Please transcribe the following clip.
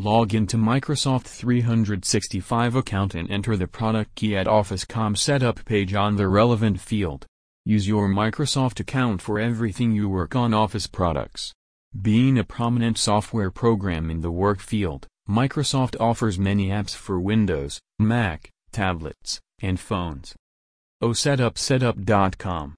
Log into Microsoft 365 account and enter the product key at Office.com setup page on the relevant field. Use your Microsoft account for everything you work on Office products. Being a prominent software program in the work field, Microsoft offers many apps for Windows, Mac, tablets, and phones. OSetupSetup.com